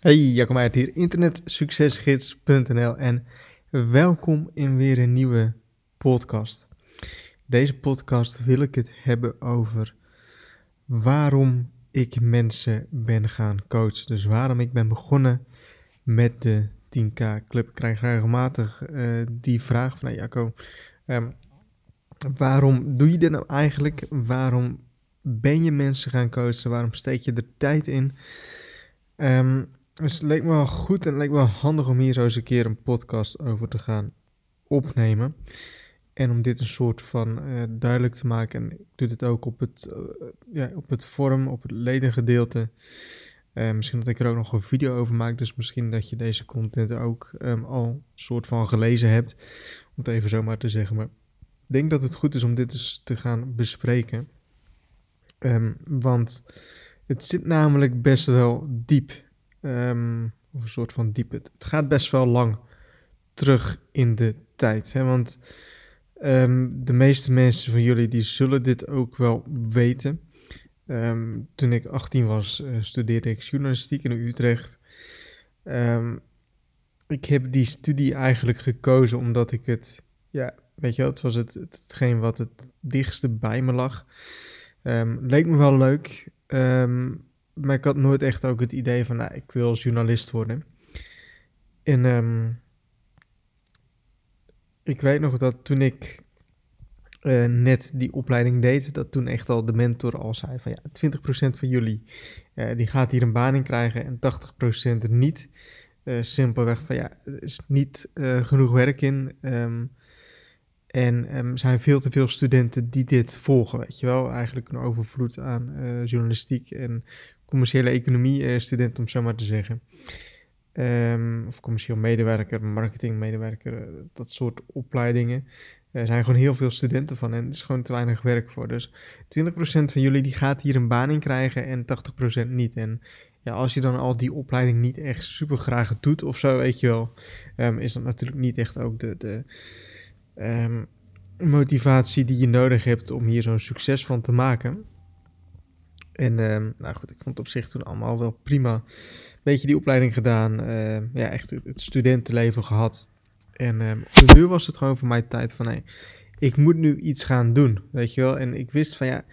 Hey, Jacob Meijert hier, internetsuccesgids.nl en welkom in weer een nieuwe podcast. Deze podcast wil ik het hebben over waarom ik mensen ben gaan coachen. Dus waarom ik ben begonnen met de 10k club. Ik krijg regelmatig uh, die vraag van, hey Jacco, um, waarom doe je dit nou eigenlijk? Waarom ben je mensen gaan coachen? Waarom steek je er tijd in? Um, dus het leek me wel goed en het leek me wel handig om hier zo eens een keer een podcast over te gaan opnemen. En om dit een soort van uh, duidelijk te maken. En ik doe dit ook op het, uh, ja, op het forum, op het ledengedeelte. Uh, misschien dat ik er ook nog een video over maak. Dus misschien dat je deze content ook um, al soort van gelezen hebt. Om het even zo maar te zeggen. Maar ik denk dat het goed is om dit eens te gaan bespreken. Um, want het zit namelijk best wel diep. Um, of een soort van diepe. Het gaat best wel lang terug in de tijd. Hè? Want um, de meeste mensen van jullie die zullen dit ook wel weten. Um, toen ik 18 was, uh, studeerde ik journalistiek in Utrecht. ik heb die studie eigenlijk gekozen omdat ik het, ja, weet je wel, het was het, het, hetgeen wat het dichtste bij me lag. leek me wel leuk. Um, maar ik had nooit echt ook het idee van, nou, ik wil journalist worden. En um, ik weet nog dat toen ik uh, net die opleiding deed, dat toen echt al de mentor al zei van, ja, 20% van jullie, uh, die gaat hier een baan in krijgen en 80% niet. Uh, simpelweg van, ja, er is niet genoeg werk in. Um, en um, zijn veel te veel studenten die dit volgen, weet je wel. Eigenlijk een overvloed aan journalistiek en commerciële economie uh, student, om zo maar te zeggen. Um, of commercieel medewerker, marketingmedewerker, uh, dat soort opleidingen. Er zijn gewoon heel veel studenten van en er is gewoon te weinig werk voor. Dus 20% van jullie die gaat hier een baan in krijgen en 80% niet. En ja, als je dan al die opleiding niet echt super graag doet of zo, weet je wel, um, is dat natuurlijk niet echt ook de, de um, motivatie die je nodig hebt om hier zo'n succes van te maken. En uh, nou goed, ik vond het op zich toen allemaal wel prima. Beetje die opleiding gedaan. Uh, ja, echt het studentenleven gehad. En uh, op de was het gewoon voor mij tijd van... Hey, ik moet nu iets gaan doen, weet je wel. En ik wist van ja,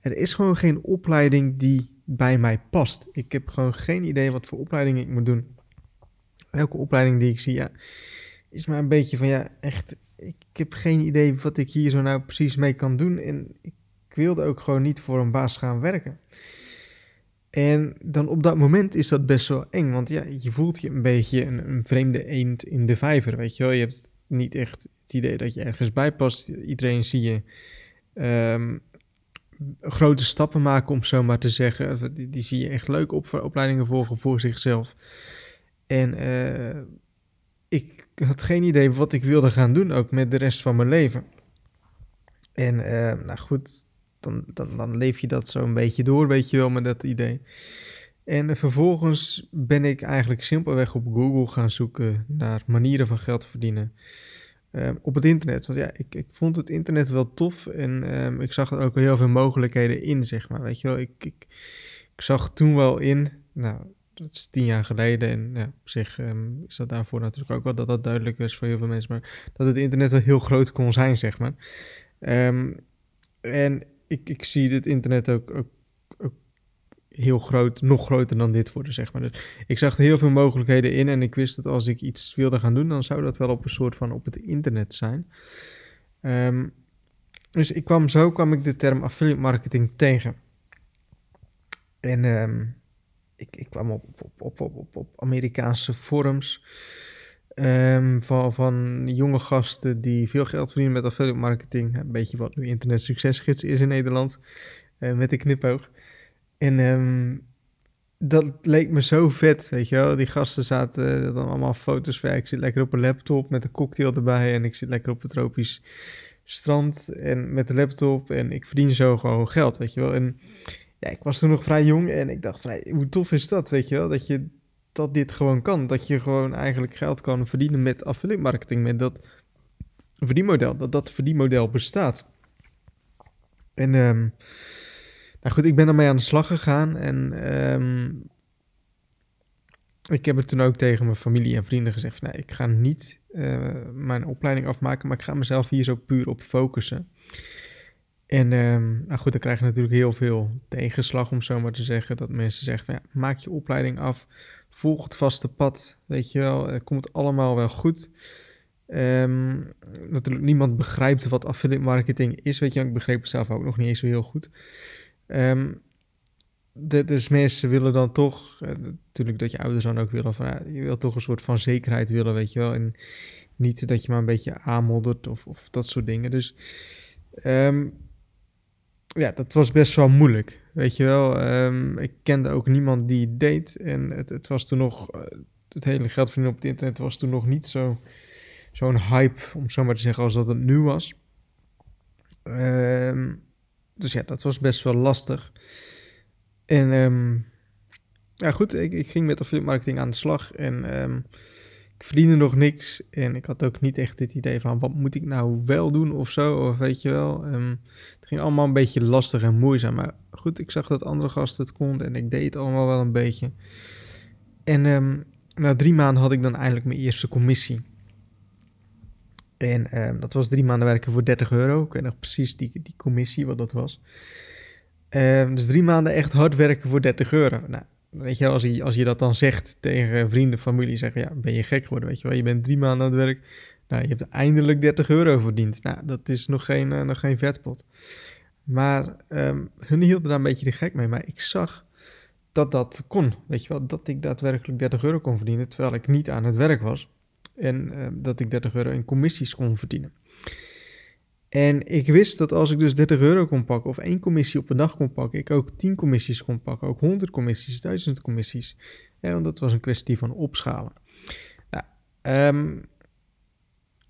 er is gewoon geen opleiding die bij mij past. Ik heb gewoon geen idee wat voor opleiding ik moet doen. Elke opleiding die ik zie, ja, is maar een beetje van ja, echt... Ik heb geen idee wat ik hier zo nou precies mee kan doen. En ik ik wilde ook gewoon niet voor een baas gaan werken. En dan op dat moment is dat best wel eng, want ja, je voelt je een beetje een, een vreemde eend in de vijver, weet je wel. Je hebt niet echt het idee dat je ergens bij past. Iedereen zie je um, grote stappen maken, om zo maar te zeggen. Die, zie je echt leuk op, opleidingen volgen voor zichzelf. En uh, ik had geen idee wat ik wilde gaan doen, ook met de rest van mijn leven. En uh, nou goed, dan, dan, dan leef je dat zo een beetje door, weet je wel, met dat idee. En vervolgens ben ik eigenlijk simpelweg op Google gaan zoeken naar manieren van geld verdienen. Uh, op het internet. Want ja, ik, ik vond het internet wel tof en um, ik zag er ook heel veel mogelijkheden in, zeg maar. Weet je wel, ik, ik, ik zag toen wel in, nou, dat is tien jaar geleden en ja, op zich um, is dat daarvoor natuurlijk ook wel dat dat duidelijk is voor heel veel mensen, maar dat het internet wel heel groot kon zijn, zeg maar. En ik, ik zie dit internet ook, ook, heel groot, nog groter dan dit worden, zeg maar. Dus ik zag er heel veel mogelijkheden in en ik wist dat als ik iets wilde gaan doen, dan zou dat wel op een soort van op het internet zijn. Um, dus ik kwam, zo kwam ik de term affiliate marketing tegen. En um, ik, ik kwam op, op, op, op, op, op Amerikaanse forums. Um, van, van jonge gasten die veel geld verdienen met affiliate marketing. Een beetje wat nu internet succesgids is in Nederland. Uh, met de knipoog. En um, dat leek me zo vet, weet je wel. Die gasten zaten dan allemaal foto's van. ik zit lekker op een laptop met een cocktail erbij. En ik zit lekker op een tropisch strand en met de laptop. En ik verdien zo gewoon geld, weet je wel. En ja, ik was toen nog vrij jong en ik dacht van, hoe tof is dat, weet je wel. Dat je dat dit gewoon kan. Dat je gewoon eigenlijk geld kan verdienen met affiliate marketing. Met dat verdienmodel. Dat dat verdienmodel bestaat. En um, nou goed, ik ben ermee aan de slag gegaan. En um, ik heb het toen ook tegen mijn familie en vrienden gezegd: van, nee, ik ga niet uh, mijn opleiding afmaken, maar ik ga mezelf hier zo puur op focussen. En um, nou goed, dan krijg je natuurlijk heel veel tegenslag, om zo maar te zeggen. Dat mensen zeggen: van, ja, maak je opleiding af, volg het vaste pad, weet je wel, uh, komt het allemaal wel goed. Um, natuurlijk, niemand begrijpt wat affiliate marketing is, weet je. Ik begreep het zelf ook nog niet eens zo heel goed. Um, de, dus mensen willen dan toch, uh, natuurlijk dat je ouders dan ook willen, van, ja, je wil toch een soort van zekerheid willen, weet je wel. En niet dat je maar een beetje aanmoddert of, of dat soort dingen. Dus um, ja, dat was best wel moeilijk, weet je wel. Um, ik kende ook niemand die het deed. En het, het was toen nog, uh, het hele geld verdienen op het internet was toen nog niet zo, zo'n hype, om zo maar te zeggen, als dat het nu was. Um, dus ja, dat was best wel lastig. En um, ja, goed, ik, ik, ging met affiliate marketing aan de slag en ik verdiende nog niks. En ik had ook niet echt het idee van wat moet ik nou wel doen of zo, of weet je wel. Um, het ging allemaal een beetje lastig en moeizaam. Maar goed, ik zag dat andere gasten het konden en ik deed het allemaal wel een beetje. En na drie maanden had ik dan eindelijk mijn eerste commissie. En dat was drie maanden werken voor 30 euro. Ik weet nog precies die, die commissie, wat dat was. Dus drie maanden echt hard werken voor 30 euro. Nou, weet je, als je, als je dat dan zegt tegen vrienden, familie, zeggen ja, ben je gek geworden, weet je wel. Je bent drie maanden aan het werk, nou, je hebt eindelijk 30 euro verdiend. Nou, dat is nog geen, uh, nog geen vetpot. Maar um, hun hielden daar een beetje de gek mee, maar ik zag dat dat kon, weet je wel. Dat ik daadwerkelijk 30 euro kon verdienen, terwijl ik niet aan het werk was. En uh, dat ik 30 euro in commissies kon verdienen. En ik wist dat als ik dus 30 euro kon pakken of één commissie op een dag kon pakken, ik ook 10 commissies kon pakken, ook 100 commissies, 1000 commissies. Ja, want dat was een kwestie van opschalen. Nou, um,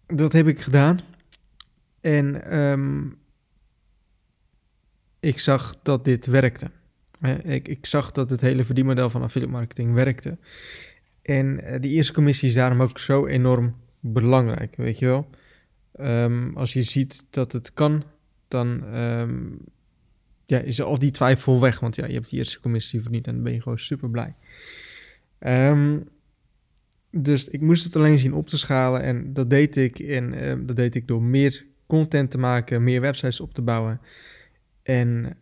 dat heb ik gedaan. En um, ik zag dat dit werkte. Ik, ik, zag dat het hele verdienmodel van affiliate marketing werkte. En uh, die eerste commissie is daarom ook zo enorm belangrijk, weet je wel. Um, als je ziet dat het kan, dan um, ja, is al die twijfel weg. Want ja, je hebt die eerste commissie verdiend en dan ben je gewoon super blij. Um, dus ik moest het alleen zien op te schalen en dat deed ik. En dat deed ik door meer content te maken, meer websites op te bouwen. En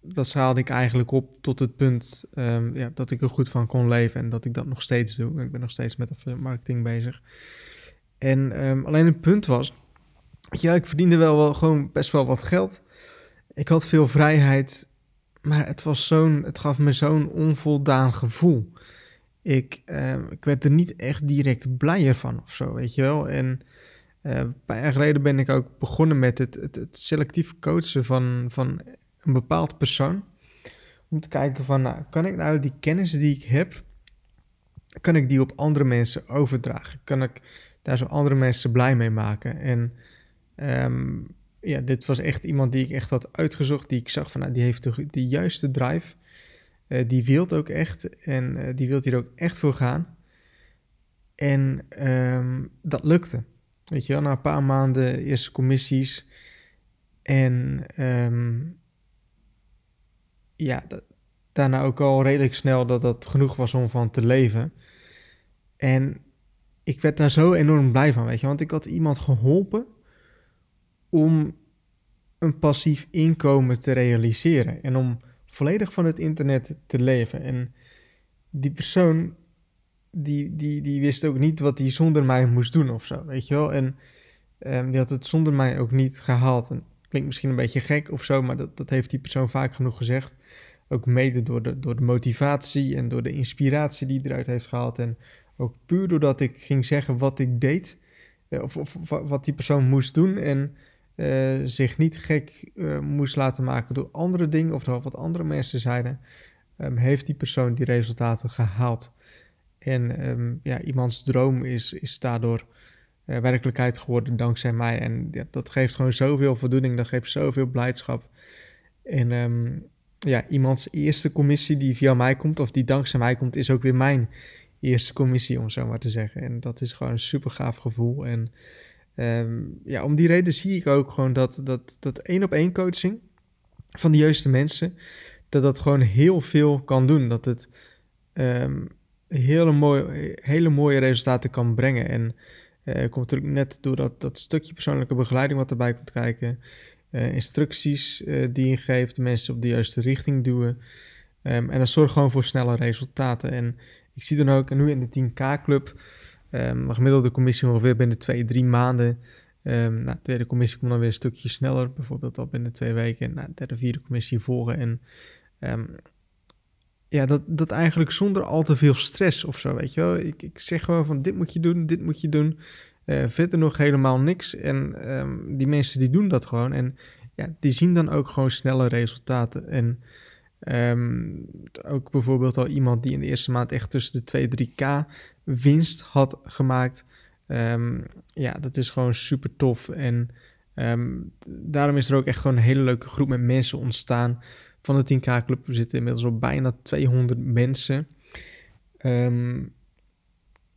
dat schaalde ik eigenlijk op tot het punt ja, dat ik er goed van kon leven en dat ik dat nog steeds doe. Ik ben nog steeds met affiliate marketing bezig. En um, alleen het punt was, ja, ik verdiende wel, wel gewoon best wel wat geld. Ik had veel vrijheid, maar het, was zo'n, het gaf me zo'n onvoldaan gevoel. Ik, um, ik werd er niet echt direct blijer van of zo, weet je wel. En uh, een paar jaar geleden ben ik ook begonnen met het, het, het selectief coachen van, van een bepaald persoon. Om te kijken van, nou, kan ik nou die kennis die ik heb, kan ik die op andere mensen overdragen? Kan ik daar zo andere mensen blij mee maken. En um, ja, dit was echt iemand die ik echt had uitgezocht, die ik zag van, nou, die heeft de, de juiste drive. Uh, die wilt ook echt en uh, die wilt hier ook echt voor gaan. En um, dat lukte. Weet je wel, na een paar maanden eerste commissies. En um, ja, dat, daarna ook al redelijk snel dat dat genoeg was om van te leven. En ik werd daar zo enorm blij van, weet je. Want ik had iemand geholpen om een passief inkomen te realiseren. En om volledig van het internet te leven. En die persoon, die, die, die wist ook niet wat hij zonder mij moest doen of zo, weet je wel. En um, die had het zonder mij ook niet gehaald. En klinkt misschien een beetje gek of zo, maar dat, dat heeft die persoon vaak genoeg gezegd. Ook mede door de, door de motivatie en door de inspiratie die hij eruit heeft gehaald. En ook puur doordat ik ging zeggen wat ik deed, eh, of, of, wat die persoon moest doen en uh, zich niet gek uh, moest laten maken door andere dingen of door wat andere mensen zeiden, um, heeft die persoon die resultaten gehaald. En um, ja, iemands droom is, is daardoor werkelijkheid geworden dankzij mij. En dat geeft gewoon zoveel voldoening, dat geeft zoveel blijdschap. En um, ja, iemands eerste commissie die via mij komt, of die dankzij mij komt, is ook weer mijn eerste commissie, om zo maar te zeggen. En dat is gewoon een super gaaf gevoel. En um, ja, om die reden zie ik ook gewoon dat, dat, dat één op één coaching van de juiste mensen, dat dat gewoon heel veel kan doen. Dat het um, hele, mooie, hele mooie resultaten kan brengen. En uh, komt natuurlijk net door dat, dat stukje persoonlijke begeleiding wat erbij komt kijken. Uh, instructies uh, die je geeft, mensen op de juiste richting duwen. Um, en dat zorgt gewoon voor snelle resultaten. En ik zie dan ook, nu in de 10K-club, um, de gemiddelde commissie ongeveer binnen twee, drie maanden. Um, nou, de tweede commissie komt dan weer een stukje sneller, bijvoorbeeld al binnen twee weken. Nou, de derde, vierde commissie volgen. En ja, dat, dat eigenlijk zonder al te veel stress of zo, weet je wel. Ik, ik zeg gewoon van dit moet je doen, dit moet je doen. Uh, verder nog helemaal niks. En die mensen die doen dat gewoon. En ja, die zien dan ook gewoon snelle resultaten. En um, ook bijvoorbeeld al iemand die in de eerste maand echt tussen de 2 3k winst had gemaakt. Um, ja, dat is gewoon super tof. En daarom is er ook echt gewoon een hele leuke groep met mensen ontstaan van de 10K Club. We zitten inmiddels op bijna 200 mensen.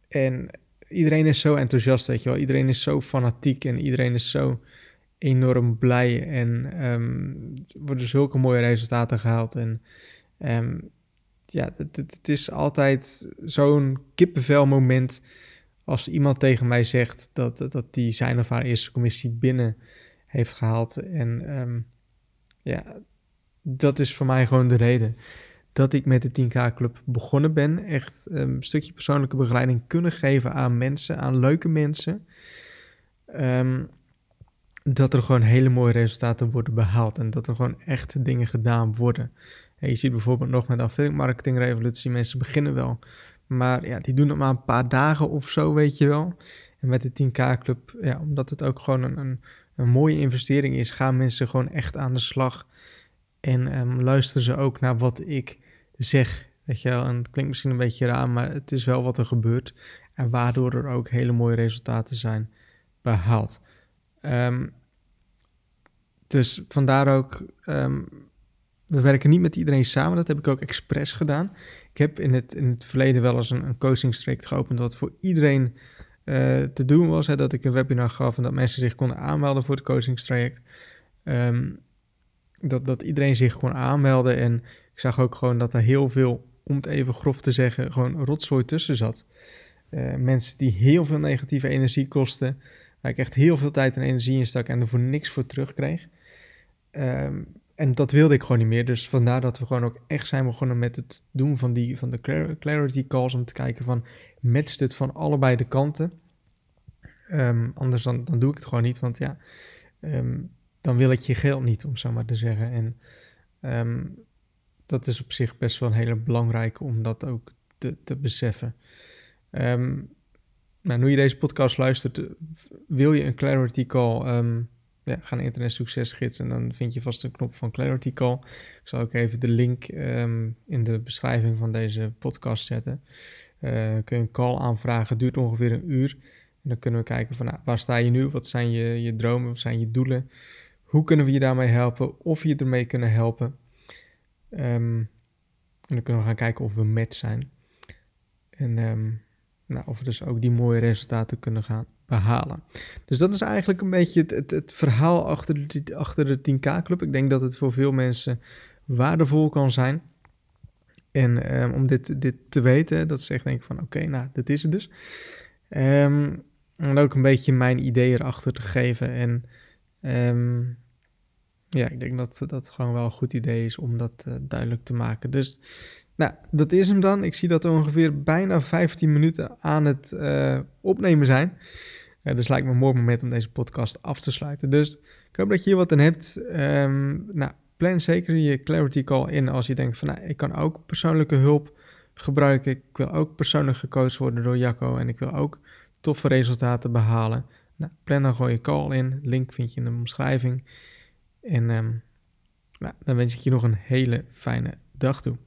En iedereen is zo enthousiast, weet je wel. Iedereen is zo fanatiek en iedereen is zo enorm blij. En um, worden zulke mooie resultaten gehaald. En um, ja, het, het, is altijd zo'n kippenvel moment als iemand tegen mij zegt dat, dat die zijn of haar eerste commissie binnen heeft gehaald. En um, ja, dat is voor mij gewoon de reden dat ik met de 10K Club begonnen ben. Echt een stukje persoonlijke begeleiding kunnen geven aan mensen, aan leuke mensen. Dat er gewoon hele mooie resultaten worden behaald en dat er gewoon echt dingen gedaan worden. je ziet bijvoorbeeld nog met affiliate marketing revolutie, mensen beginnen wel, maar ja, die doen het maar een paar dagen of zo, weet je wel. En met de 10K Club, ja, omdat het ook gewoon een, een, een mooie investering is, gaan mensen gewoon echt aan de slag. En um, luisteren ze ook naar wat ik zeg. Weet je wel, en het klinkt misschien een beetje raar, maar het is wel wat er gebeurt. En waardoor er ook hele mooie resultaten zijn behaald. Um, dus vandaar ook, um, we werken niet met iedereen samen. Dat heb ik ook expres gedaan. Ik heb in het, in het verleden wel eens een, een coachingstraject geopend dat voor iedereen uh, te doen was. Hè, dat ik een webinar gaf en dat mensen zich konden aanmelden voor het coachingstraject. Um, dat, dat iedereen zich gewoon aanmeldde. En ik zag ook gewoon dat er heel veel, om het even grof te zeggen, gewoon rotzooi tussen zat. Uh, mensen die heel veel negatieve energie kosten, ik echt heel veel tijd en energie in stak en er voor niks voor terugkreeg. Um, en dat wilde ik gewoon niet meer. Dus vandaar dat we gewoon ook echt zijn begonnen met het doen van, die, van de clarity calls. Om te kijken van, matcht het van allebei de kanten? Um, anders dan, dan doe ik het gewoon niet. Want ja, um, dan wil ik je geld niet, om zo maar te zeggen. En dat is op zich best wel een hele belangrijke om dat ook te, te beseffen. Nou, nu je deze podcast luistert, wil je een Clarity Call, um, ja, ga naar Internet Succesgids en dan vind je vast een knop van Clarity Call. Ik zal ook even de link in de beschrijving van deze podcast zetten. Uh, kun je een call aanvragen, duurt ongeveer een uur. En dan kunnen we kijken van nou, waar sta je nu, wat zijn je, je dromen, wat zijn je doelen. Hoe kunnen we je daarmee helpen? Of je ermee kunnen helpen. Um, en dan kunnen we gaan kijken of we match zijn. En nou, of we dus ook die mooie resultaten kunnen gaan behalen. Dus dat is eigenlijk een beetje het, het, het verhaal achter de, achter de 10K-club. Ik denk dat het voor veel mensen waardevol kan zijn. En um, om dit, dit te weten, dat ze echt denken van oké, nou, dit is het dus. Um, en ook een beetje mijn idee erachter te geven. En um, ja, ik denk dat dat gewoon wel een goed idee is om dat uh, duidelijk te maken. Dus, nou, dat is hem dan. Ik zie dat we ongeveer bijna 15 minuten aan het uh, opnemen zijn. Uh, dus lijkt me een mooi moment om deze podcast af te sluiten. Dus ik hoop dat je hier wat aan hebt. Um, nou, plan zeker je Clarity Call in als je denkt van, nou, ik kan ook persoonlijke hulp gebruiken. Ik wil ook persoonlijk gecoacht worden door Jacco en ik wil ook toffe resultaten behalen. Nou, plan dan gewoon je call in. Link vind je in de omschrijving. En um, nou, dan wens ik je nog een hele fijne dag toe.